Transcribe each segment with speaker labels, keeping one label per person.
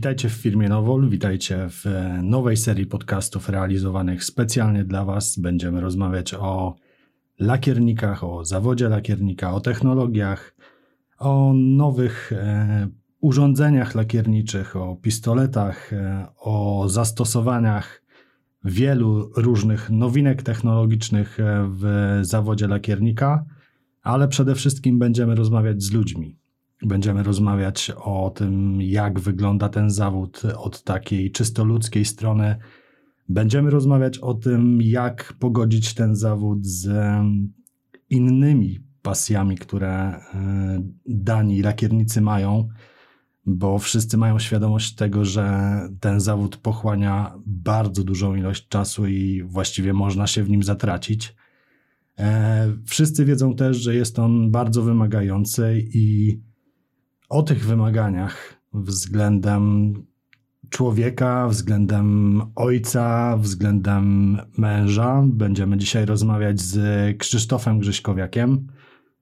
Speaker 1: Witajcie w firmie Nowol, witajcie w nowej serii podcastów realizowanych specjalnie dla Was. Będziemy rozmawiać o lakiernikach, o zawodzie lakiernika, o technologiach, o nowych e, urządzeniach lakierniczych, o pistoletach, e, o zastosowaniach wielu różnych nowinek technologicznych e, w zawodzie lakiernika, ale przede wszystkim będziemy rozmawiać z ludźmi. Będziemy rozmawiać o tym, jak wygląda ten zawód od takiej czysto ludzkiej strony. Będziemy rozmawiać o tym, jak pogodzić ten zawód z innymi pasjami, które e, dani lakiernicy mają, bo wszyscy mają świadomość tego, że ten zawód pochłania bardzo dużą ilość czasu i właściwie można się w nim zatracić. E, wszyscy wiedzą też, że jest on bardzo wymagający i o tych wymaganiach względem człowieka, względem ojca, względem męża będziemy dzisiaj rozmawiać z Krzysztofem Grzyśkowiakiem,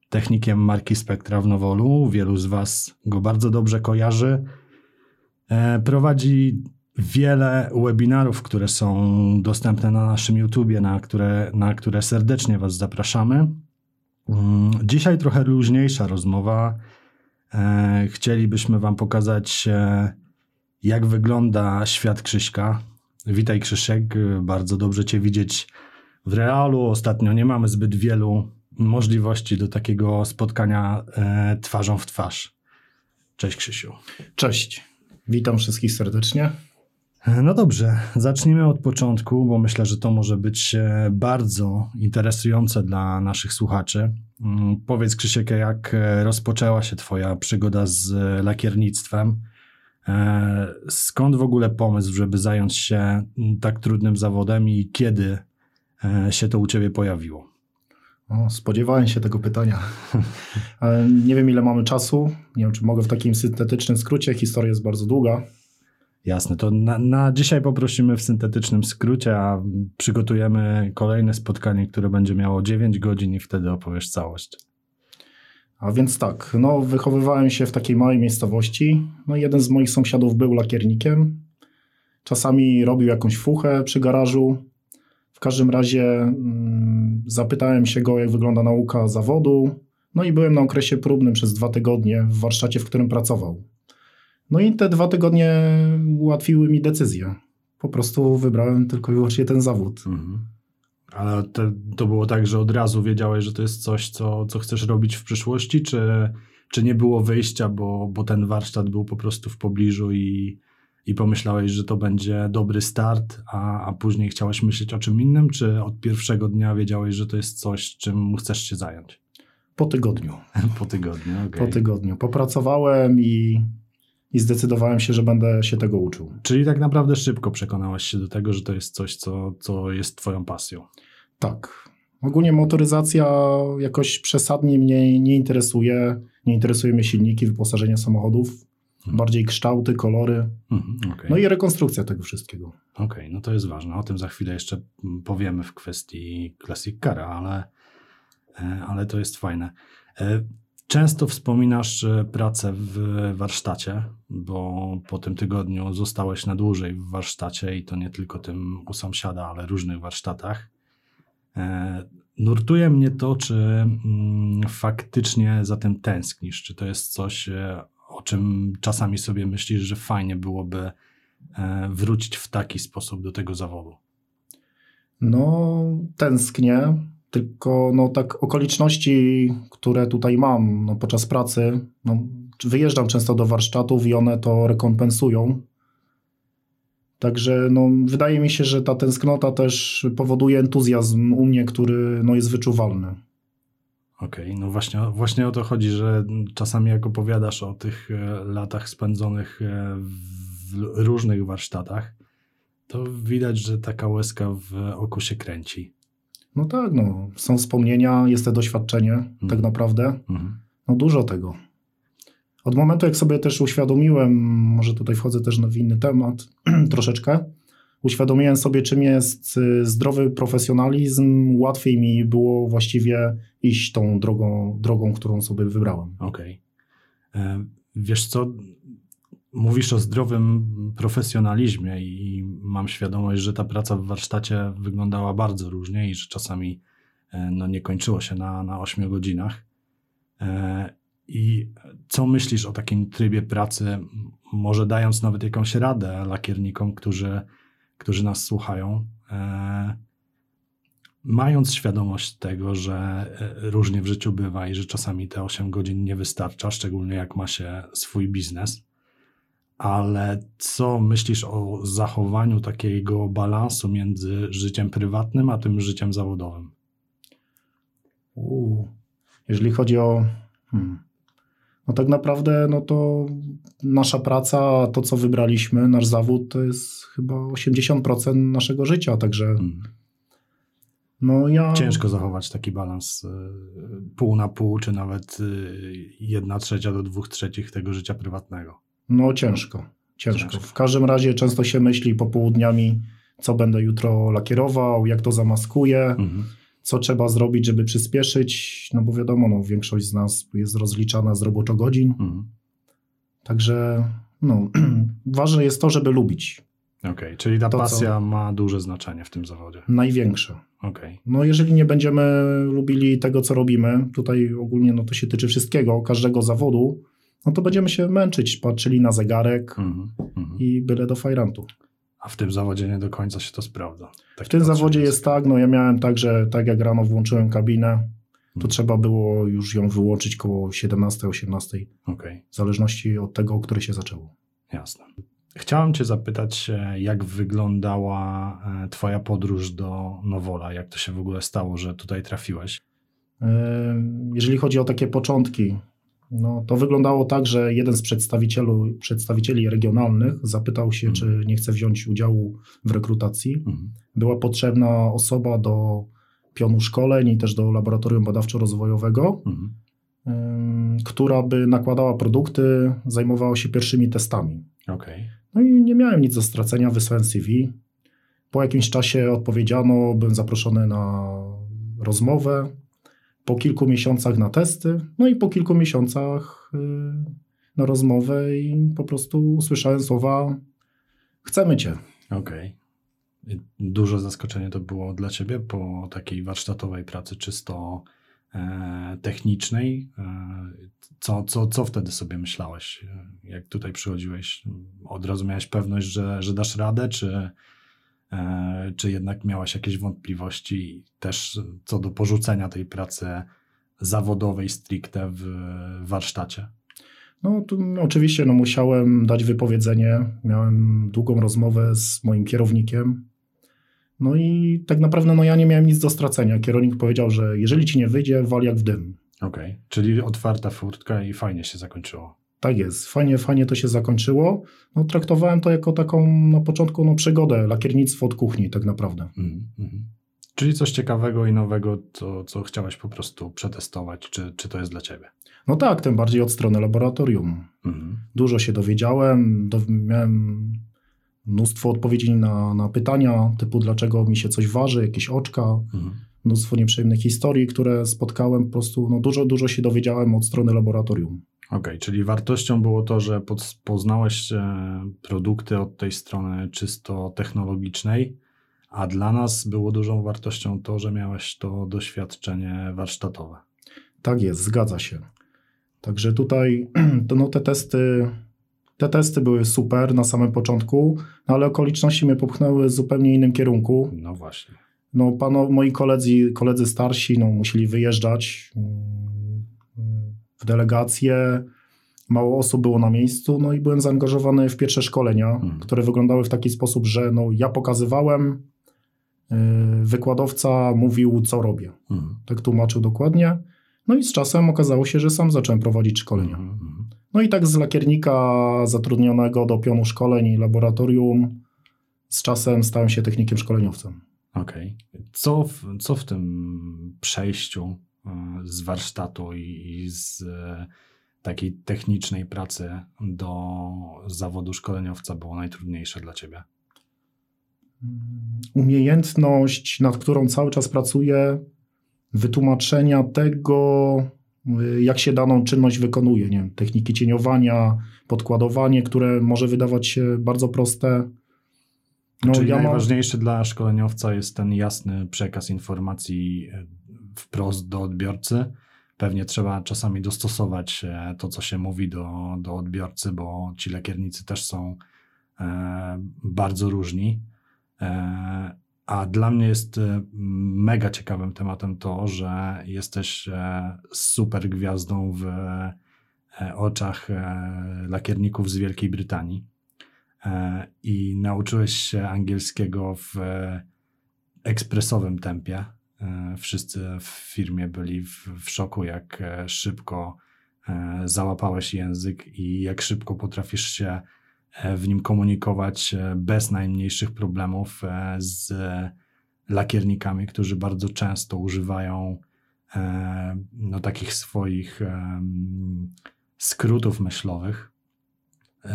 Speaker 1: technikiem marki Spektra w Nowolu. Wielu z Was go bardzo dobrze kojarzy. E, prowadzi wiele webinarów, które są dostępne na naszym YouTubie, na które, na które serdecznie Was zapraszamy. Mm, dzisiaj trochę luźniejsza rozmowa chcielibyśmy Wam pokazać, e, jak wygląda świat Krzyśka. Witaj Krzysiek, bardzo dobrze Cię widzieć w realu. Ostatnio nie mamy zbyt wielu możliwości do takiego spotkania e, twarzą w twarz. Cześć Krzysiu.
Speaker 2: Cześć, witam wszystkich serdecznie.
Speaker 1: No dobrze, zacznijmy od początku, bo myślę, że to może być bardzo interesujące dla naszych słuchaczy. Mm, powiedz Krzysiek, jak e, rozpoczęła się Twoja przygoda z e, lakiernictwem? E, skąd w ogóle pomysł, żeby zająć się mm, tak trudnym zawodem i kiedy się to u Ciebie pojawiło?
Speaker 2: O, spodziewałem się tego pytania. nie wiem, ile mamy czasu. Nie wiem, czy mogę w takim syntetycznym skrócie. Historia jest bardzo długa.
Speaker 1: Jasne, to na, na, dzisiaj poprosimy w syntetycznym skrócie, a przygotujemy kolejne spotkanie, które będzie miało 9 godzin i wtedy opowiesz całość.
Speaker 2: A więc tak, no wychowywałem się w takiej małej miejscowości. No jeden z moich sąsiadów był lakiernikiem. Czasami robił jakąś fuchę przy garażu. W każdym razie mm, zapytałem się go, jak wygląda nauka zawodu. No i byłem na okresie próbnym przez dwa tygodnie w warsztacie, w którym pracował. No i te dwa tygodnie ułatwiły mi decyzję. Po prostu wybrałem tylko i wyłącznie ten zawód. Mhm.
Speaker 1: Ale to, to było tak, że od razu wiedziałeś, że to jest coś, co, co chcesz robić w przyszłości, czy, czy nie było wyjścia, bo, bo ten warsztat był po prostu w pobliżu i, i pomyślałeś, że to będzie dobry start, a, a później chciałeś myśleć o czym innym, czy od pierwszego dnia wiedziałeś, że to jest coś, czym chcesz się zająć?
Speaker 2: Po tygodniu.
Speaker 1: po tygodniu,
Speaker 2: okay. Po tygodniu. Popracowałem i i zdecydowałem się, że będę się tego uczył.
Speaker 1: Czyli tak naprawdę szybko przekonałeś się do tego, że to jest coś, co, co jest Twoją pasją.
Speaker 2: Tak. Ogólnie motoryzacja jakoś przesadnie mnie nie interesuje. Nie interesują mnie silniki, wyposażenie samochodów. Hmm. Bardziej kształty, kolory. Hmm, okay. No i rekonstrukcja tego wszystkiego.
Speaker 1: Okej, okay, no to jest ważne. O tym za chwilę jeszcze powiemy w kwestii Classic Cara, ale, e, ale to jest fajne. E, Często wspominasz pracę w warsztacie, bo po tym tygodniu zostałeś na dłużej w warsztacie i to nie tylko tym u sąsiada, ale różnych warsztatach. E, nurtuje mnie to, czy mm, faktycznie za tym tęsknisz, czy to jest coś, e, o czym czasami sobie myślisz, że fajnie byłoby e, wrócić w taki sposób do tego zawodu.
Speaker 2: No, tęsknię tylko no, tak okoliczności, które tutaj mam no, podczas pracy, no, wyjeżdżam często do warsztatów i one to rekompensują. Także no, wydaje mi się, że ta tęsknota też powoduje entuzjazm u mnie, który no, jest wyczuwalny.
Speaker 1: Okej, okay, no właśnie, właśnie o to chodzi, że czasami jak opowiadasz o tych e, latach spędzonych e, w różnych warsztatach, to widać, że taka łezka w oku się kręci.
Speaker 2: No tak, no. Są wspomnienia, jest to doświadczenie, tak mhm. tak naprawdę. Mhm. No dużo tego. Od momentu, jak sobie też uświadomiłem, może tutaj wchodzę też w inny temat troszeczkę, uświadomiłem sobie, czym jest y, zdrowy profesjonalizm, łatwiej mi było właściwie iść tą drogą, drogą którą sobie wybrałem.
Speaker 1: Okej. Okay. E, wiesz co, Mówisz o zdrowym profesjonalizmie i mam świadomość, że ta praca w warsztacie wyglądała bardzo różnie i że czasami e, no, nie kończyło się na, na 8 godzinach. E, I co myślisz o takim trybie pracy, może dając nawet jakąś radę lakiernikom, którzy, którzy nas słuchają, e, mając świadomość tego, że różnie w życiu bywa i że czasami te 8 godzin nie wystarcza, szczególnie jak ma się swój biznes ale co myślisz o zachowaniu takiego balansu między życiem prywatnym a tym życiem zawodowym?
Speaker 2: Uu, jeżeli chodzi o. Hmm, no tak naprawdę, no to nasza praca, to co wybraliśmy, nasz zawód, to jest chyba 80% naszego życia, także. Hmm.
Speaker 1: No ja... Ciężko zachować taki balans y, pół na pół, czy nawet y, jedna trzecia do dwóch trzecich tego życia prywatnego.
Speaker 2: No ciężko, ciężko. W każdym razie często się myśli popołudniami, co będę jutro lakierował, jak to zamaskuję, mhm. co trzeba zrobić, żeby przyspieszyć, no bo wiadomo, no, większość z nas jest rozliczana z roboczo-godzin. Mhm. Także no, ważne jest to, żeby lubić.
Speaker 1: Okej, okay, czyli ta to, pasja ma duże znaczenie w tym zawodzie.
Speaker 2: Największe.
Speaker 1: Okay.
Speaker 2: No jeżeli nie będziemy lubili tego, co robimy, tutaj ogólnie no to się tyczy wszystkiego, każdego zawodu, no to będziemy się męczyć, patrzyli na zegarek mm -hmm. i byle do fajrantu.
Speaker 1: A w tym zawodzie nie do końca się to sprawdza.
Speaker 2: Tak w tym zawodzie jest tak, no ja miałem tak, że tak jak rano włączyłem kabinę, to hmm. trzeba było już ją wyłączyć koło 17-18.
Speaker 1: Okay.
Speaker 2: W zależności od tego, o której się zaczęło.
Speaker 1: Jasne. Chciałem Cię zapytać, jak wyglądała e, Twoja podróż do Nowola? Jak to się w ogóle stało, że tutaj trafiłeś?
Speaker 2: Jeżeli chodzi o takie początki, no, to wyglądało tak, że jeden z przedstawicieli, przedstawicieli regionalnych zapytał się, mhm. czy nie chce wziąć udziału w rekrutacji. Mhm. Była potrzebna osoba do pionu szkoleń i też do laboratorium badawczo-rozwojowego, mhm. y, która by nakładała produkty, zajmowała się pierwszymi testami.
Speaker 1: Okay.
Speaker 2: No i nie miałem nic do stracenia, wysłałem CV. Po jakimś czasie odpowiedziano, byłem zaproszony na rozmowę po kilku miesiącach na testy, no i po kilku miesiącach y, na rozmowę i po prostu usłyszałem słowa chcemy cię.
Speaker 1: Okej. Okay. Duże zaskoczenie to było dla ciebie po takiej warsztatowej pracy czysto e, technicznej. E, co, co, co wtedy sobie myślałeś, jak tutaj przychodziłeś? Od razu miałeś pewność, że, że dasz radę, czy czy jednak miałaś jakieś wątpliwości też co do porzucenia tej pracy zawodowej stricte w warsztacie?
Speaker 2: No, oczywiście no, musiałem dać wypowiedzenie. Miałem długą rozmowę z moim kierownikiem. No i tak naprawdę no, ja nie miałem nic do stracenia. Kierownik powiedział, że jeżeli ci nie wyjdzie, wal jak w dym.
Speaker 1: Okej, okay. czyli otwarta furtka i fajnie się zakończyło.
Speaker 2: Tak jest, fajnie, fajnie to się zakończyło. No, traktowałem to jako taką na początku no, przygodę, lakiernictwo od kuchni tak naprawdę. Mm.
Speaker 1: Czyli coś ciekawego i nowego, to, co chciałeś po prostu przetestować, czy, czy to jest dla Ciebie?
Speaker 2: No tak, tym bardziej od strony laboratorium. Mm. Dużo się dowiedziałem, do, miałem mnóstwo odpowiedzi na, na pytania, typu dlaczego mi się coś waży, jakieś oczka, mhm. mnóstwo nieprzyjemnych historii, które spotkałem, po prostu no, dużo, dużo się dowiedziałem od strony laboratorium.
Speaker 1: Okej, okay, czyli wartością było to, że poznałeś e, produkty od tej strony czysto technologicznej, a dla nas było dużą wartością to, że miałeś to doświadczenie warsztatowe.
Speaker 2: Tak jest, zgadza się. Także tutaj to no, te testy te testy były super na samym początku, no, ale okoliczności mnie popchnęły w zupełnie innym kierunku.
Speaker 1: No właśnie.
Speaker 2: No, pano, moi koledzy, koledzy starsi no, musieli wyjeżdżać w delegację, mało osób było na miejscu, no i byłem zaangażowany w pierwsze szkolenia, hmm. które wyglądały w taki sposób, że no, ja pokazywałem, yy, wykładowca mówił, co robię. Hmm. Tak tłumaczył dokładnie. No i z czasem okazało się, że sam zacząłem prowadzić szkolenia. Hmm. No i tak z lakiernika zatrudnionego do pionu szkoleń i laboratorium z czasem stałem się technikiem szkoleniowcem.
Speaker 1: Okej. Okay. Co, w, co w tym przejściu z warsztatu i z e, takiej technicznej pracy do zawodu szkoleniowca było najtrudniejsze dla Ciebie?
Speaker 2: Umiejętność, nad którą cały czas pracuję, wytłumaczenia tego, y, jak się daną czynność wykonuje. Nie wiem, techniki cieniowania, podkładowanie, które może wydawać się bardzo proste.
Speaker 1: No, Czyli ja najważniejszy mam... dla szkoleniowca jest ten jasny przekaz informacji e, wprost do odbiorcy. Pewnie trzeba czasami dostosować e, to, co się mówi do, do odbiorcy, bo ci lakiernicy też są e, bardzo różni. E, a dla mnie jest mega ciekawym tematem to, że jesteś super gwiazdą w oczach lakierników z Wielkiej Brytanii i nauczyłeś się angielskiego w ekspresowym tempie. Wszyscy w firmie byli w, w szoku, jak szybko załapałeś język i jak szybko potrafisz się E, w nim komunikować e, bez najmniejszych problemów e, z lakiernikami, którzy bardzo często używają no, takich swoich skrótów myślowych.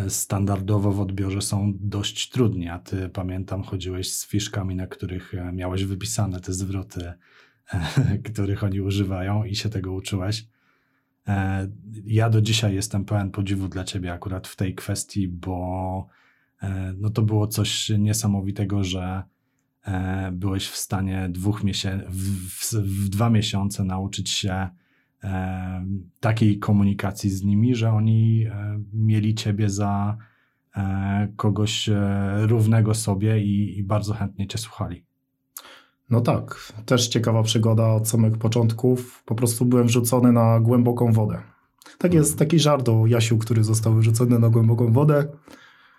Speaker 1: Standardowo w odbiorze są dość trudni, a ty pamiętam, chodziłeś z fiszkami, na których miałeś wypisane te zwroty, których oni używają i się tego uczyłeś. E, ja do dzisiaj jestem pełen podziwu dla ciebie akurat w tej kwestii, bo e, no to było coś niesamowitego, że e, byłeś w stanie dwóch miesięcy, w, w, w, dwa miesiące nauczyć się takiej komunikacji z nimi, że oni mieli ciebie za kogoś równego sobie i, i bardzo chętnie cię słuchali.
Speaker 2: No tak, też ciekawa przygoda od samych początków. Po prostu byłem wrzucony na głęboką wodę. Tak jest taki żart o Jasiu, który został wyrzucony na głęboką wodę.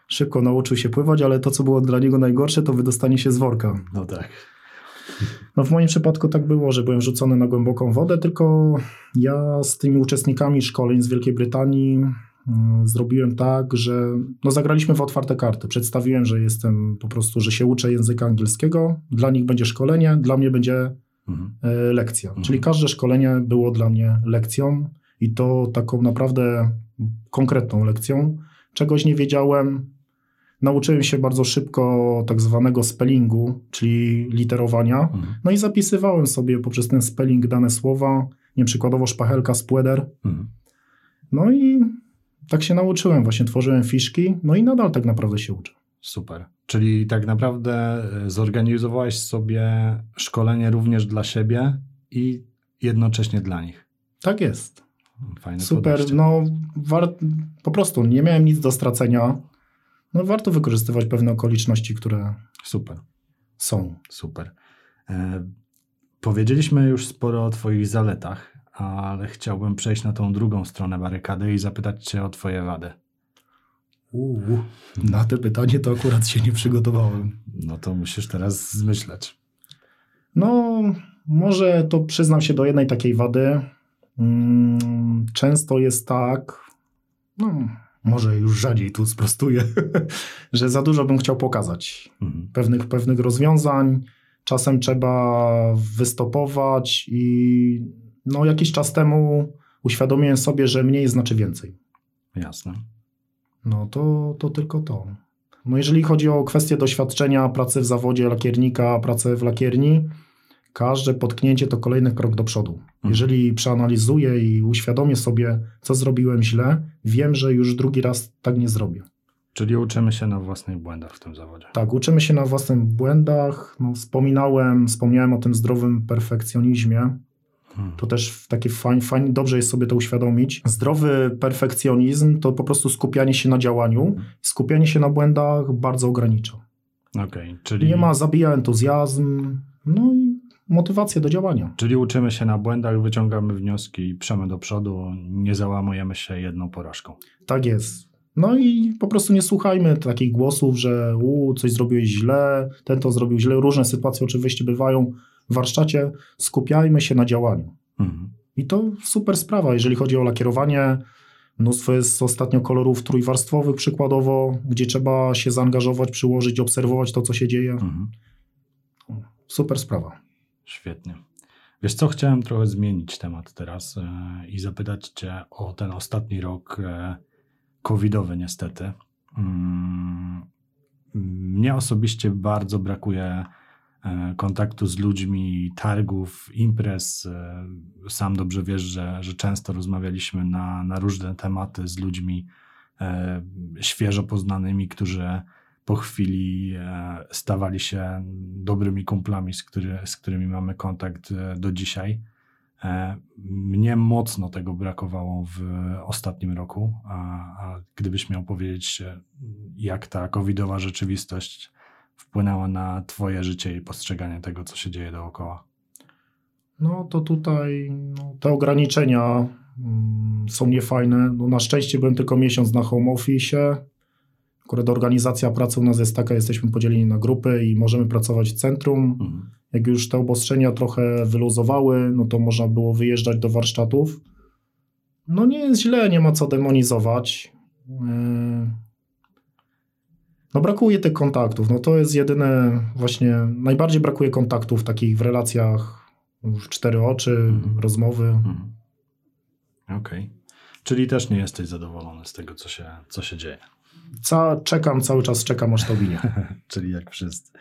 Speaker 2: Szybko nauczył się pływać, ale to, co było dla niego najgorsze, to wydostanie się z worka.
Speaker 1: No tak.
Speaker 2: No w moim przypadku tak było, że byłem wrzucony na głęboką wodę, tylko ja z tymi uczestnikami szkoleń z Wielkiej Brytanii Mm, zrobiłem tak, że no zagraliśmy w otwarte karty. Przedstawiłem, że jestem po prostu, że się uczę języka angielskiego. Dla nich będzie szkolenie, dla mnie będzie mhm. E, lekcja. Mhm. Czyli każde szkolenie było dla mnie lekcją i to taką naprawdę konkretną lekcją. Czegoś nie wiedziałem. Nauczyłem się bardzo szybko tak zwanego spellingu, czyli literowania. Mhm. No i zapisywałem sobie poprzez ten spelling dane słowa, nie przykładowo szpachelka, spłeder. Mhm. No i tak się nauczyłem, właśnie tworzyłem fiszki, no i nadal tak naprawdę się uczę.
Speaker 1: Super. Czyli tak naprawdę e, zorganizowałeś sobie szkolenie również dla siebie i jednocześnie dla nich.
Speaker 2: Tak jest. Fajne Super. Podejście. No, war... po prostu nie miałem nic do stracenia. No, warto wykorzystywać pewne okoliczności, które
Speaker 1: Super.
Speaker 2: są.
Speaker 1: Super. E, powiedzieliśmy już sporo o Twoich zaletach ale chciałbym przejść na tą drugą stronę barykady i zapytać Cię o Twoje wady.
Speaker 2: Uuu, na te pytanie to akurat się nie przygotowałem.
Speaker 1: No to musisz teraz zmyśleć.
Speaker 2: No, może to przyznam się do jednej takiej wady. Mm, często jest tak, no, może już rzadziej tu sprostuję, że za dużo bym chciał pokazać mhm. pewnych, pewnych rozwiązań. Czasem trzeba wystopować i no jakiś czas temu uświadomiłem sobie, że mniej znaczy więcej.
Speaker 1: Jasne.
Speaker 2: No to, to tylko to. No jeżeli chodzi o kwestię doświadczenia pracy w zawodzie lakiernika, pracy w lakierni, każde potknięcie to kolejny krok do przodu. Mhm. Jeżeli przeanalizuję i uświadomię sobie, co zrobiłem źle, wiem, że już drugi raz tak nie zrobię.
Speaker 1: Czyli uczymy się na własnych błędach w tym zawodzie.
Speaker 2: Tak, uczymy się na własnych błędach. No, wspominałem, wspomniałem o tym zdrowym perfekcjonizmie. To też takie fajnie, fajnie, dobrze jest sobie to uświadomić. Zdrowy perfekcjonizm to po prostu skupianie się na działaniu. Skupianie się na błędach bardzo ogranicza.
Speaker 1: Okay, czyli...
Speaker 2: Nie ma, zabija entuzjazm, no i motywację do działania.
Speaker 1: Czyli uczymy się na błędach, wyciągamy wnioski i przemy do przodu, nie załamujemy się jedną porażką.
Speaker 2: Tak jest. No i po prostu nie słuchajmy takich głosów, że u, coś zrobiłeś źle, ten to zrobił źle. Różne sytuacje oczywiście bywają w warsztacie, skupiajmy się na działaniu. Mhm. I to super sprawa, jeżeli chodzi o lakierowanie. Mnóstwo jest ostatnio kolorów trójwarstwowych przykładowo, gdzie trzeba się zaangażować, przyłożyć, obserwować to, co się dzieje. Mhm. Super sprawa.
Speaker 1: Świetnie. Wiesz co, chciałem trochę zmienić temat teraz e, i zapytać Cię o ten ostatni rok e, covidowy niestety. Mm, mnie osobiście bardzo brakuje e, kontaktu z ludźmi, targów, imprez. Sam dobrze wiesz, że, że często rozmawialiśmy na, na różne tematy z ludźmi świeżo poznanymi, którzy po chwili stawali się dobrymi kumplami, z, który, z którymi mamy kontakt do dzisiaj. E, mnie mocno tego brakowało w ostatnim roku, a, a gdybyś miał powiedzieć, jak ta covidowa rzeczywistość wpłynęła na Twoje życie i postrzeganie tego, co się dzieje dookoła?
Speaker 2: No to tutaj no, te ograniczenia mm, są niefajne. No, na szczęście byłem tylko miesiąc na home office. Akurat organizacja pracy u nas jest taka, jesteśmy podzieleni na grupy i możemy pracować w centrum. Mhm. Jak już te obostrzenia trochę wyluzowały, no to można było wyjeżdżać do warsztatów. No nie jest źle, nie ma co demonizować. E, no brakuje tych kontaktów. No to jest jedyne właśnie, najbardziej brakuje kontaktów takich w relacjach w cztery oczy, mhm. rozmowy. Mhm.
Speaker 1: Okej. Okay. Czyli też nie jesteś zadowolony z tego, co się, co się dzieje.
Speaker 2: Ca czekam, cały czas czekam, aż to minie.
Speaker 1: Czyli jak wszyscy.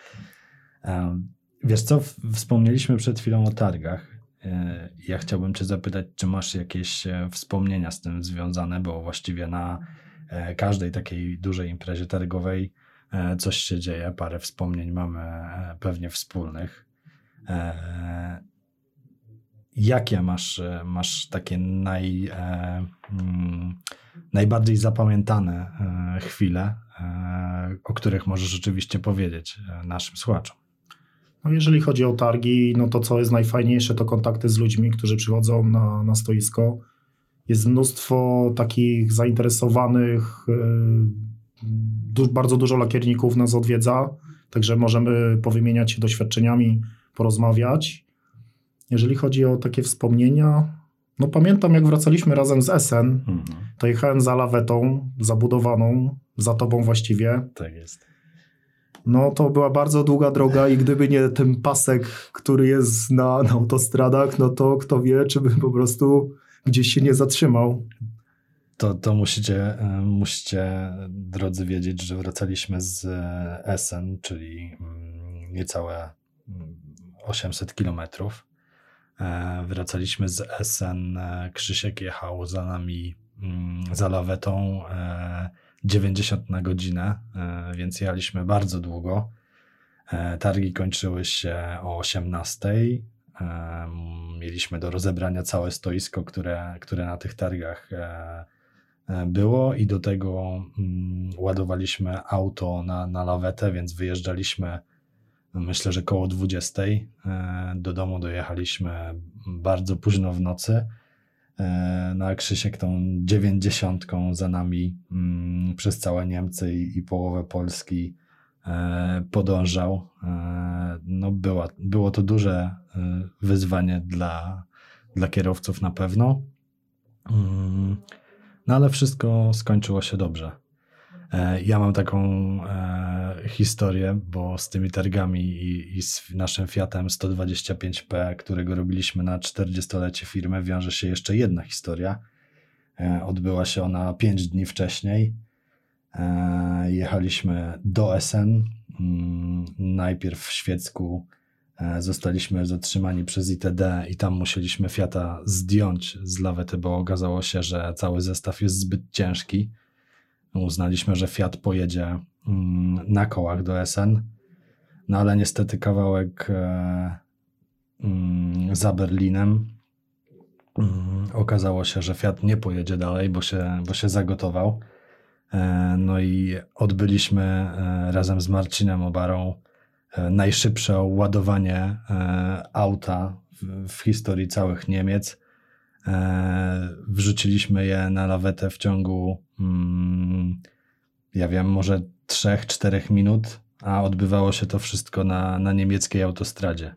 Speaker 1: Um, Wiesz co, wspomnieliśmy przed chwilą o targach. E, ja chciałbym Cię zapytać, czy masz jakieś e, wspomnienia z tym związane, bo właściwie na e, każdej takiej dużej imprezie targowej coś się dzieje, parę wspomnień mamy pewnie wspólnych. Jakie masz, masz takie naj, mm, najbardziej zapamiętane chwile, o których możesz rzeczywiście powiedzieć naszym słuchaczom?
Speaker 2: No jeżeli chodzi o targi, no to co jest najfajniejsze, to kontakty z ludźmi, którzy przychodzą na, na stoisko. Jest mnóstwo takich zainteresowanych, yy, du bardzo dużo lakierników nas odwiedza, także możemy powymieniać się doświadczeniami, porozmawiać. Jeżeli chodzi o takie wspomnienia, no pamiętam jak wracaliśmy razem z Essen, mhm. to jechałem za lawetą zabudowaną, za tobą właściwie.
Speaker 1: Tak jest
Speaker 2: no to była bardzo długa droga i gdyby nie ten pasek, który jest na, na autostradach, no to kto wie, czy bym po prostu gdzieś się nie zatrzymał.
Speaker 1: To, to musicie, e, musicie, drodzy, wiedzieć, że wracaliśmy z e, Essen, czyli mm, niecałe 800 mm, kilometrów. E, wracaliśmy z Essen, Krzysiek jechał za nami mm, za lawetą 90 na godzinę, e, więc jechaliśmy bardzo długo. E, targi kończyły się o 18. E, mieliśmy do rozebrania całe stoisko, które, które na tych targach było i do tego mm, ładowaliśmy auto na, na lawetę, więc wyjeżdżaliśmy myślę, że koło 20. Do domu dojechaliśmy bardzo późno w nocy. E, no Krzysiek tą dziewięćdziesiątką za nami mm, przez całe Niemcy i, i połowę Polski e, podążał. E, no była, było to duże wyzwanie dla, dla kierowców na pewno. Mm, no ale wszystko skończyło się dobrze. E, ja mam taką e, historię, bo z tymi targami i, i, z naszym Fiatem 125P, którego robiliśmy na 40-lecie firmy, wiąże się jeszcze jedna historia. E, odbyła się ona 5 dni wcześniej. Jechaliśmy do SN. Mm, najpierw w Świecku zostaliśmy zatrzymani przez ITD i tam musieliśmy Fiata zdjąć z lawety, bo okazało się, że cały zestaw jest zbyt ciężki Uznaliśmy, że Fiat pojedzie mm, na kołach do SN, no ale niestety kawałek e, mm, za Berlinem mm, okazało się, że Fiat nie pojedzie dalej, bo się, bo się zagotował. E, no i odbyliśmy e, razem z Marcinem Obarą najszybsze ładowanie auta w historii całych Niemiec. Wrzuciliśmy je na lawetę w ciągu mm, ja wiem, może 3-4 minut, a odbywało się to wszystko na, na niemieckiej autostradzie.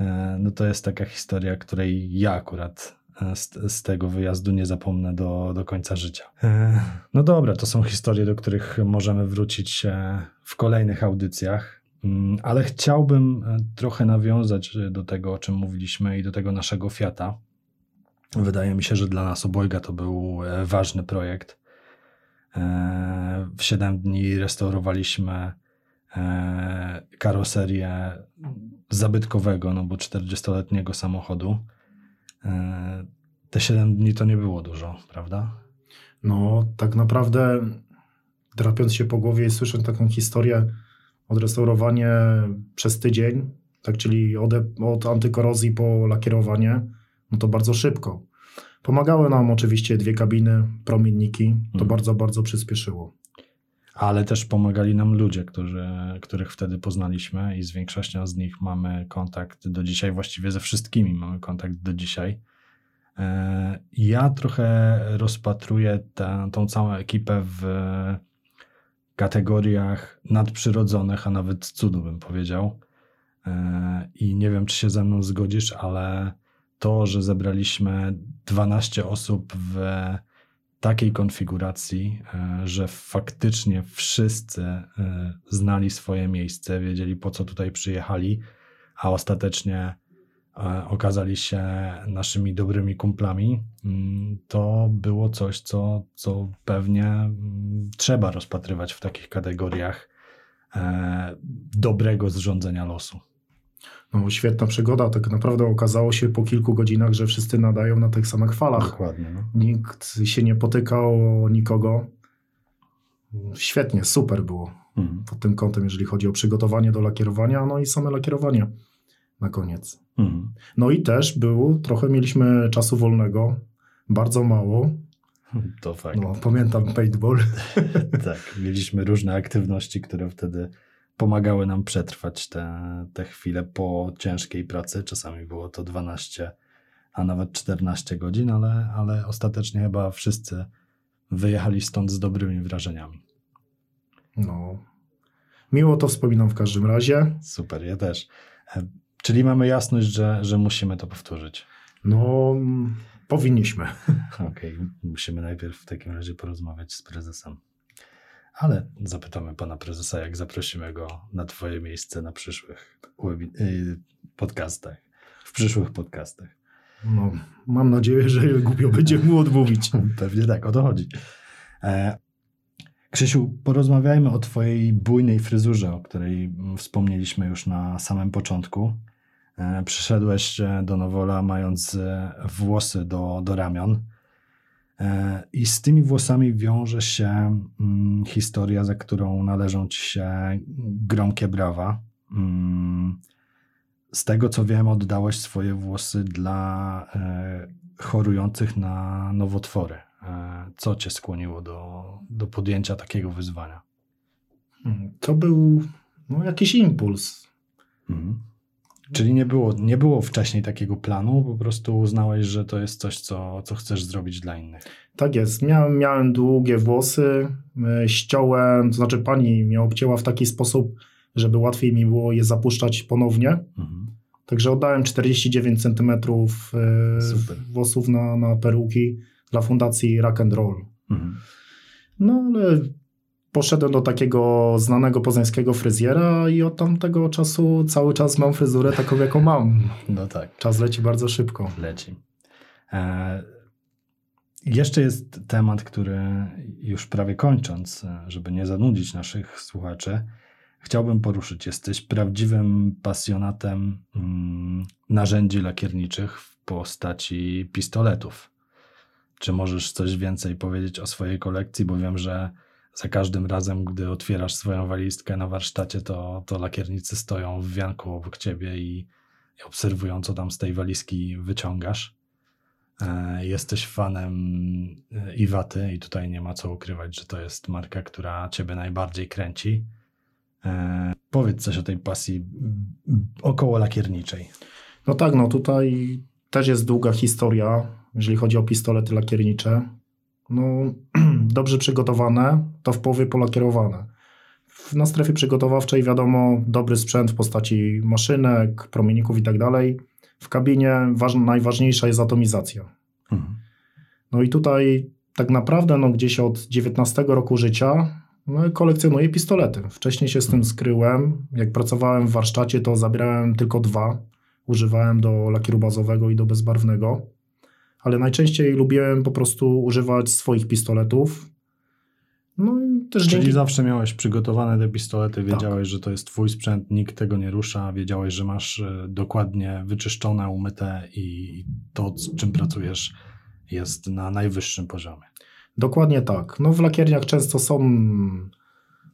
Speaker 1: E, no to jest taka historia, której ja akurat e, z, z, tego wyjazdu nie zapomnę do, do końca życia. E, no dobra, to są historie, do których możemy wrócić w kolejnych audycjach, mm, ale chciałbym trochę nawiązać do tego, o czym mówiliśmy i do tego naszego Fiata. Wydaje mi się, że dla nas obojga to był e, ważny projekt. E, w 7 dni restaurowaliśmy e, karoserię zabytkowego, no bo 40-letniego samochodu. Te 7 dni to nie było dużo, prawda?
Speaker 2: No, tak naprawdę drapiąc się po głowie i słysząc taką historię, odrestaurowanie przez tydzień, tak czyli od, od antykorozji po lakierowanie, no to bardzo szybko. Pomagały nam oczywiście dwie kabiny, promienniki, to
Speaker 1: Mhm.
Speaker 2: bardzo, bardzo przyspieszyło.
Speaker 1: Ale też pomagali nam ludzie, którzy, których wtedy poznaliśmy i z większością z nich mamy kontakt do dzisiaj, właściwie ze wszystkimi mamy kontakt do dzisiaj. E, Ja trochę rozpatruję tę, tą całą ekipę w kategoriach nadprzyrodzonych, a nawet cudu bym powiedział. E, I nie wiem, czy się ze mną zgodzisz, ale to, że zebraliśmy 12 osób w takiej konfiguracji, e, że faktycznie wszyscy e, znali swoje miejsce, wiedzieli po co tutaj przyjechali, a ostatecznie e, okazali się naszymi dobrymi kumplami, mm, to było coś, co, co pewnie mm, trzeba rozpatrywać w takich kategoriach dobrego zrządzenia losu.
Speaker 2: No, świetna przygoda. Tak naprawdę okazało się po kilku godzinach, że wszyscy nadają na tych samych falach.
Speaker 1: Dokładnie. No.
Speaker 2: Nikt się nie potykał nikogo. Świetnie, super było
Speaker 1: Mhm.
Speaker 2: pod tym kątem, jeżeli chodzi o przygotowanie do lakierowania, no i same lakierowanie na koniec.
Speaker 1: Mhm.
Speaker 2: No i też było, trochę mieliśmy czasu wolnego, bardzo mało.
Speaker 1: To fakt.
Speaker 2: No, pamiętam paintball.
Speaker 1: Tak, mieliśmy różne aktywności, które wtedy pomagały nam przetrwać te, te chwile po ciężkiej pracy. Czasami było to 12, a nawet 14 godzin, ale, ale ostatecznie chyba wszyscy wyjechali stąd z dobrymi wrażeniami.
Speaker 2: No. Miło to wspominam w każdym razie.
Speaker 1: Super, ja też. E, Czyli mamy jasność, że, że musimy to powtórzyć.
Speaker 2: No, powinniśmy.
Speaker 1: Okej, musimy najpierw w takim razie porozmawiać z prezesem. Ale zapytamy pana prezesa, jak zaprosimy go na twoje miejsce na przyszłych y, podcastach. W przyszłych podcastach.
Speaker 2: No, mam nadzieję, że głupio będzie mu odmówić.
Speaker 1: Pewnie tak, o to chodzi. E, Krzysiu, porozmawiajmy o twojej bujnej fryzurze, o której mm, wspomnieliśmy już na samym początku. E, Przyszedłeś e, do Nowola mając e, włosy do, do ramion. E, I z tymi włosami wiąże się mm, historia, za którą należą ci się gromkie brawa. Mm, z tego co wiem, oddałeś swoje włosy dla e, chorujących na nowotwory. E, co cię skłoniło do, do podjęcia takiego wyzwania?
Speaker 2: To był no, jakiś impuls.
Speaker 1: Mhm. Czyli nie było, nie było wcześniej takiego planu, po prostu uznałeś, że to jest coś, co, co chcesz zrobić dla innych.
Speaker 2: Tak jest. Miałem, miałem długie włosy, e, ściąłem, to znaczy pani mnie obcięła w taki sposób, żeby łatwiej mi było je zapuszczać ponownie.
Speaker 1: Mhm.
Speaker 2: Także oddałem 49 cm
Speaker 1: Super.
Speaker 2: włosów na, na peruki dla fundacji Rock and Roll.
Speaker 1: Mhm.
Speaker 2: No ale poszedłem do takiego znanego poznańskiego fryzjera i od tamtego czasu cały czas mam fryzurę taką, jaką mam.
Speaker 1: No tak.
Speaker 2: Czas leci bardzo szybko.
Speaker 1: leci. E, jeszcze jest temat, który już prawie kończąc, e, żeby nie zanudzić naszych słuchaczy, chciałbym poruszyć. Jesteś prawdziwym pasjonatem mm, narzędzi lakierniczych w postaci pistoletów. Czy możesz coś więcej powiedzieć o swojej kolekcji? Bo wiem, że za każdym razem, gdy otwierasz swoją walizkę na warsztacie, to, to lakiernicy stoją w wianku obok ciebie i, i obserwują, co tam z tej walizki wyciągasz. E, Jesteś fanem e, Iwaty i tutaj nie ma co ukrywać, że to jest marka, która ciebie najbardziej kręci. E, Powiedz coś o tej pasji około lakierniczej.
Speaker 2: No tak, no tutaj też jest długa historia, jeżeli chodzi o pistolety lakiernicze. No, dobrze przygotowane, to w połowie polakierowane. W- Na strefie przygotowawczej wiadomo, dobry sprzęt w postaci maszynek, promienników i tak dalej. W kabinie waż, najważniejsza jest atomizacja.
Speaker 1: Mhm.
Speaker 2: No i tutaj tak naprawdę no, gdzieś od 19 roku życia no, kolekcjonuję pistolety. Wcześniej się z tym skryłem. Jak pracowałem w warsztacie, to zabierałem tylko dwa. Używałem do lakieru bazowego i do bezbarwnego. Ale najczęściej lubiłem po prostu używać swoich pistoletów. No i też
Speaker 1: Czyli
Speaker 2: dzięki...
Speaker 1: zawsze miałeś przygotowane te pistolety,
Speaker 2: Tak.
Speaker 1: wiedziałeś, że to jest twój sprzęt, nikt tego nie rusza, wiedziałeś, że masz e, dokładnie wyczyszczone, umyte i to, z czym pracujesz, jest na najwyższym poziomie.
Speaker 2: Dokładnie tak. No w lakierniach często są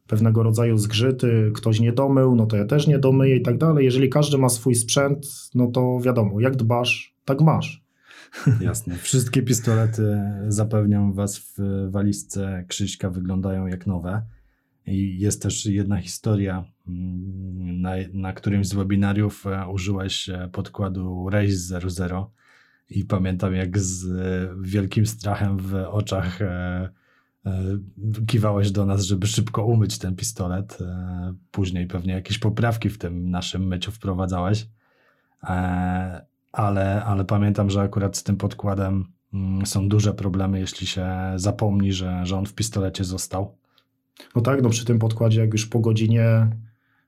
Speaker 2: pewnego rodzaju zgrzyty, ktoś nie domył, no to ja też nie domyję i tak dalej. Jeżeli każdy ma swój sprzęt, no to wiadomo, jak dbasz, tak masz.
Speaker 1: Jasne. Wszystkie pistolety, zapewniam Was, w walizce Krzyśka wyglądają jak nowe. I jest też jedna historia. mm, Na, na którymś z webinariów e, użyłeś e, podkładu Race 00 i pamiętam jak z e, wielkim strachem w oczach kiwałeś do nas, żeby szybko umyć ten pistolet. Później pewnie jakieś poprawki w tym naszym myciu wprowadzałeś. Ale, ale pamiętam, że akurat z tym podkładem mm, są duże problemy, jeśli się zapomni, że, że on w pistolecie został.
Speaker 2: No tak, no przy tym podkładzie, jak już po godzinie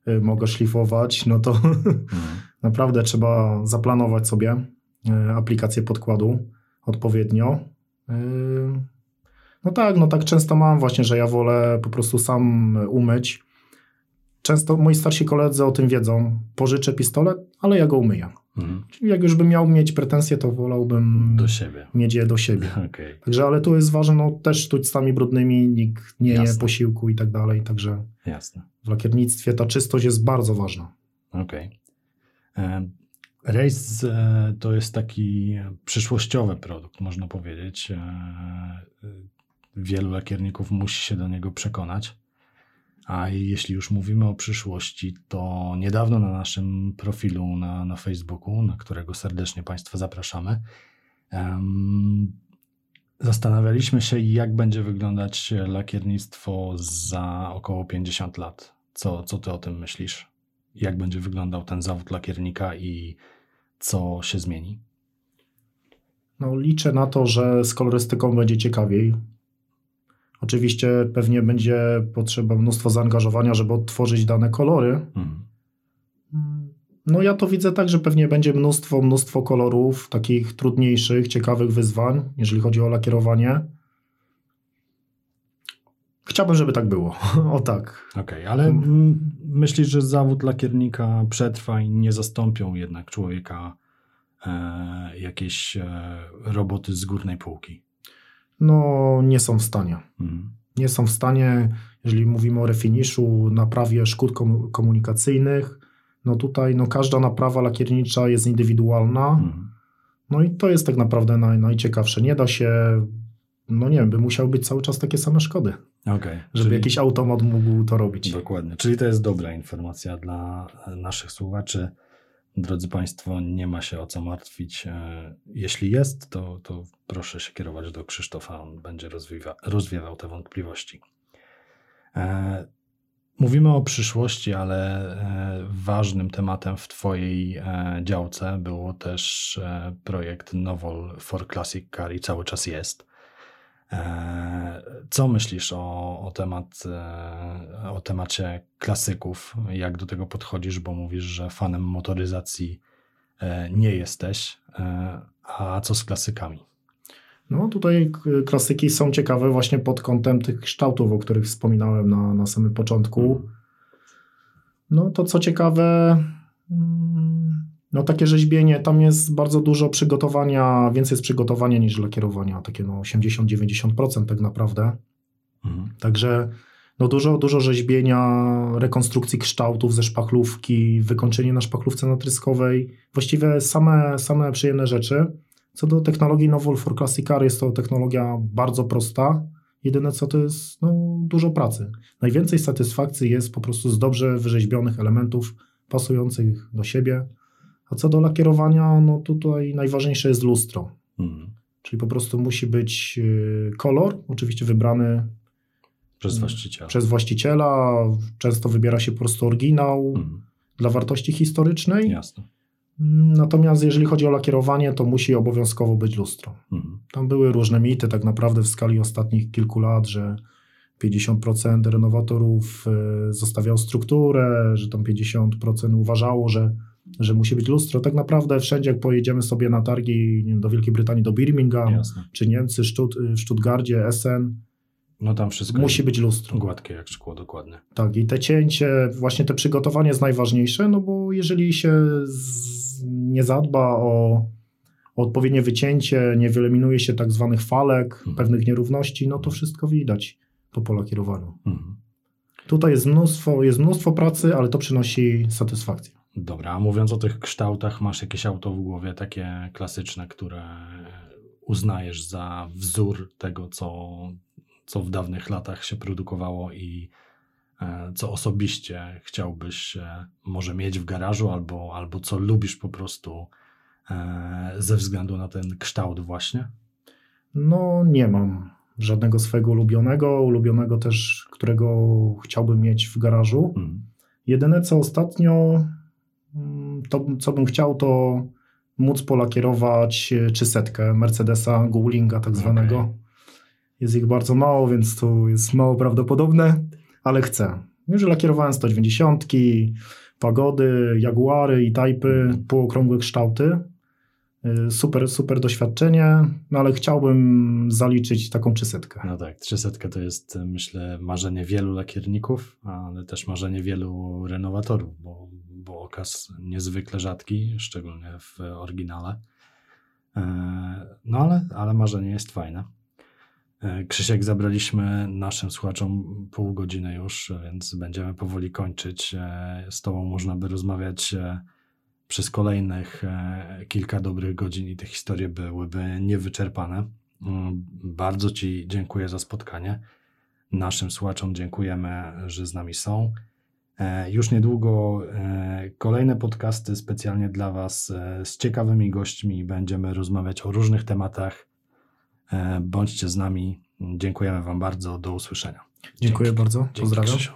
Speaker 2: y, mogę szlifować, no to naprawdę trzeba zaplanować sobie y, aplikację podkładu odpowiednio. Y, No tak, no tak często mam właśnie, że ja wolę po prostu sam umyć. Często moi starsi koledzy o tym wiedzą. Pożyczę pistolet, ale ja go umyję.
Speaker 1: Mhm.
Speaker 2: Czyli jak już bym miał mieć pretensje, to wolałbym
Speaker 1: Do siebie.
Speaker 2: mieć je do siebie.
Speaker 1: Okej,
Speaker 2: Także, ale tu jest ważne, no też sztućcami brudnymi, nikt nie je
Speaker 1: Jasne.
Speaker 2: posiłku i tak dalej. Także
Speaker 1: jasne.
Speaker 2: w lakiernictwie ta czystość jest bardzo ważna.
Speaker 1: Okej. E, Race e, to jest taki przyszłościowy produkt, można powiedzieć. E, Wielu lakierników musi się do niego przekonać. A jeśli już mówimy o przyszłości, to niedawno na naszym profilu na, na Facebooku, na którego serdecznie Państwa zapraszamy, em, zastanawialiśmy się, jak będzie wyglądać lakiernictwo za około 50 lat. Co, co ty o tym myślisz? Jak będzie wyglądał ten zawód lakiernika i co się zmieni?
Speaker 2: No, liczę na to, że z kolorystyką będzie ciekawiej. Oczywiście pewnie będzie potrzeba mnóstwo zaangażowania, żeby odtworzyć dane kolory.
Speaker 1: Mhm.
Speaker 2: No ja to widzę tak, że pewnie będzie mnóstwo, mnóstwo kolorów, takich trudniejszych, ciekawych wyzwań, jeżeli chodzi o lakierowanie. Chciałbym, żeby tak było. o tak.
Speaker 1: Okej, ale mm, myślisz, że zawód lakiernika przetrwa i nie zastąpią jednak człowieka e, jakieś e, roboty z górnej półki?
Speaker 2: No nie są w stanie.
Speaker 1: Mhm.
Speaker 2: nie są w stanie, jeżeli mówimy o refiniszu, naprawie szkód kom- komunikacyjnych, no tutaj no każda naprawa lakiernicza jest indywidualna,
Speaker 1: Mhm.
Speaker 2: no i to jest tak naprawdę naj, najciekawsze. Nie da się, no nie wiem, by musiały być cały czas takie same szkody,
Speaker 1: Okej,
Speaker 2: żeby
Speaker 1: czyli-
Speaker 2: jakiś automat mógł to robić.
Speaker 1: Dokładnie, czyli to jest dobra informacja dla naszych słuchaczy. Drodzy Państwo, nie ma się o co martwić. E, Jeśli jest, to, to proszę się kierować do Krzysztofa, on będzie rozwiewa, rozwiewał te wątpliwości. E, Mówimy o przyszłości, ale e, ważnym tematem w Twojej działce było też projekt Novol for Classic Car i cały czas jest. E, Co myślisz o, o, temat, e, o temacie klasyków? Jak do tego podchodzisz, bo mówisz, że fanem motoryzacji e, nie jesteś, a co z klasykami?
Speaker 2: No tutaj klasyki są ciekawe właśnie pod kątem tych kształtów, o których wspominałem na, na samym początku. No to co ciekawe, mm, no takie rzeźbienie, tam jest bardzo dużo przygotowania, więcej jest przygotowania niż lakierowania, takie no 80-90% tak naprawdę.
Speaker 1: Mhm.
Speaker 2: Także no dużo, dużo rzeźbienia, rekonstrukcji kształtów ze szpachlówki, wykończenie na szpachlówce natryskowej, właściwie same, same przyjemne rzeczy. Co do technologii Novol for Classic Car, jest to technologia bardzo prosta. Jedyne co to jest no, dużo pracy. Najwięcej satysfakcji jest po prostu z dobrze wyrzeźbionych elementów pasujących do siebie. A co do lakierowania, no tutaj najważniejsze jest lustro.
Speaker 1: Mhm.
Speaker 2: Czyli po prostu musi być y, kolor, oczywiście wybrany
Speaker 1: Przez właściciela.
Speaker 2: przez właściciela. Często wybiera się po prostu oryginał
Speaker 1: Mhm.
Speaker 2: dla wartości historycznej.
Speaker 1: Jasne.
Speaker 2: Natomiast jeżeli chodzi o lakierowanie, to musi obowiązkowo być lustro.
Speaker 1: Mhm.
Speaker 2: Tam były różne mity tak naprawdę w skali ostatnich kilku lat, że 50% renowatorów e, zostawiało strukturę, że tam 50% uważało, że, że musi być lustro. Tak naprawdę wszędzie, jak pojedziemy sobie na targi wiem, do Wielkiej Brytanii, do Birmingham,
Speaker 1: Jasne.
Speaker 2: czy Niemcy, Sztut, w Stuttgardzie, Essen,
Speaker 1: No tam wszystko
Speaker 2: Musi być lustro.
Speaker 1: gładkie jak szkło, dokładnie.
Speaker 2: Tak, i te cięcie, właśnie te przygotowanie jest najważniejsze, no bo jeżeli się z, nie zadba o, o odpowiednie wycięcie, nie wyeliminuje się tak zwanych falek,
Speaker 1: Mhm.
Speaker 2: pewnych nierówności, no to wszystko widać po polakierowaniu.
Speaker 1: Mhm.
Speaker 2: Tutaj jest mnóstwo, jest mnóstwo pracy, ale to przynosi satysfakcję.
Speaker 1: Dobra, a mówiąc o tych kształtach, masz jakieś auto w głowie takie klasyczne, które uznajesz za wzór tego, co, co w dawnych latach się produkowało i e, co osobiście chciałbyś e, może mieć w garażu, albo, albo co lubisz po prostu e, ze względu na ten kształt właśnie?
Speaker 2: No nie mam żadnego swojego ulubionego, ulubionego też, którego chciałbym mieć w garażu.
Speaker 1: Mhm.
Speaker 2: Jedyne co ostatnio, to co bym chciał, to móc polakierować e, trzysetkę Mercedesa Goulinga tak zwanego.
Speaker 1: Okej.
Speaker 2: Jest ich bardzo mało, więc to jest mało prawdopodobne, ale chcę. Już lakierowałem 190, Pagody, Jaguary i Typy,
Speaker 1: Mhm.
Speaker 2: półokrągłe kształty. Y, Super, super doświadczenie, no ale chciałbym zaliczyć taką trzysetkę.
Speaker 1: No tak, 300 to jest myślę marzenie wielu lakierników, ale też marzenie wielu renowatorów, bo, bo okaz niezwykle rzadki, szczególnie w oryginale. E, No ale, ale marzenie jest fajne. E, Krzysiek, zabraliśmy naszym słuchaczom pół godziny już, więc będziemy powoli kończyć. E, Z Tobą można by rozmawiać przez kolejnych e, kilka dobrych godzin i te historie byłyby niewyczerpane. Mm, Bardzo Ci dziękuję za spotkanie. Naszym słuchaczom dziękujemy, że z nami są. E, Już niedługo e, kolejne podcasty specjalnie dla Was z ciekawymi gośćmi. Będziemy rozmawiać o różnych tematach. Bądźcie z nami. Dziękujemy Wam bardzo. Do usłyszenia.
Speaker 2: Dziękuję bardzo,
Speaker 1: Dzięki,
Speaker 2: pozdrawiam.
Speaker 1: Krzysiu.